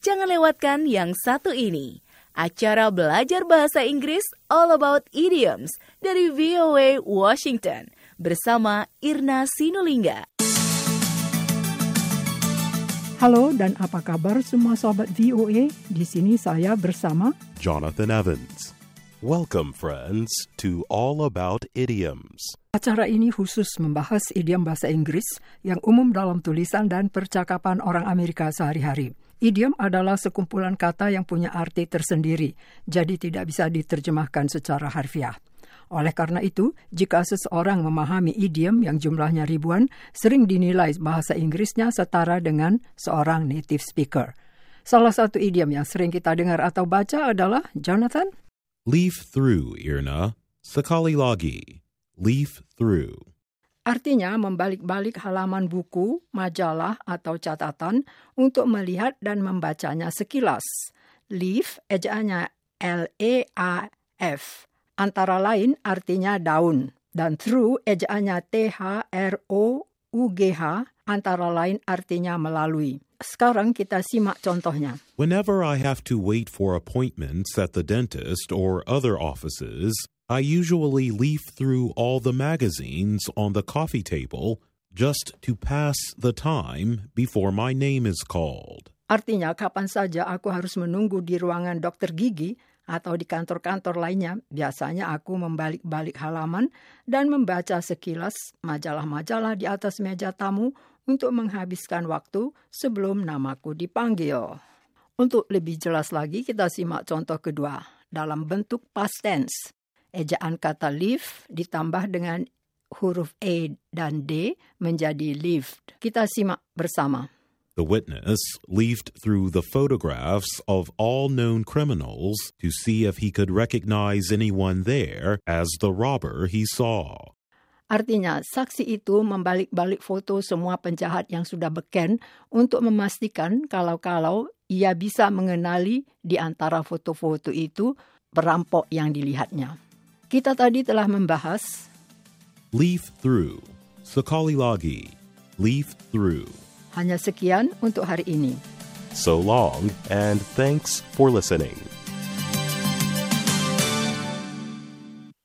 Jangan lewatkan yang satu ini. Acara belajar bahasa Inggris All About Idioms dari VOA Washington bersama Irna Sinulinga. Halo dan apa kabar semua sobat VOA? Di sini saya bersama Jonathan Evans. Welcome, friends, to All About Idioms. Acara ini khusus membahas idiom bahasa Inggris yang umum dalam tulisan dan percakapan orang Amerika sehari-hari. Idiom adalah sekumpulan kata yang punya arti tersendiri, jadi tidak bisa diterjemahkan secara harfiah. Oleh karena itu, jika seseorang memahami idiom yang jumlahnya ribuan, sering dinilai bahasa Inggrisnya setara dengan seorang native speaker. Salah satu idiom yang sering kita dengar atau baca adalah Jonathan. Leaf through, Irna. Sekali lagi. Leaf through. Artinya membalik-balik halaman buku, majalah, atau catatan untuk melihat dan membacanya sekilas. Leaf, ejaannya L-E-A-F. Antara lain artinya daun. Dan through, ejaannya T-H-R-O-U-G-H, antara lain artinya melalui. Sekarang kita simak contohnya. Whenever I have to wait for appointments at the dentist or other offices, I usually leaf through all the magazines on the coffee table just to pass the time before my name is called. Artinya kapan saja aku harus menunggu di ruangan dokter gigi atau di kantor-kantor lainnya, biasanya aku membalik-balik halaman dan membaca sekilas majalah-majalah di atas meja tamu untuk menghabiskan waktu sebelum namaku dipanggil. Untuk lebih jelas lagi, kita simak contoh kedua dalam bentuk past tense. Ejaan kata live ditambah dengan huruf A dan D menjadi lived. Kita simak bersama. The witness leafed through the photographs of all known criminals to see if he could recognize anyone there as the robber he saw. Artinya, saksi itu membalik-balik foto semua penjahat yang sudah beken untuk memastikan kalau-kalau ia bisa mengenali di antara foto-foto itu perampok yang dilihatnya. Kita tadi telah membahas Leaf through. Sekali lagi. Leaf through. hanya sekian untuk hari ini. So long, and thanks for listening.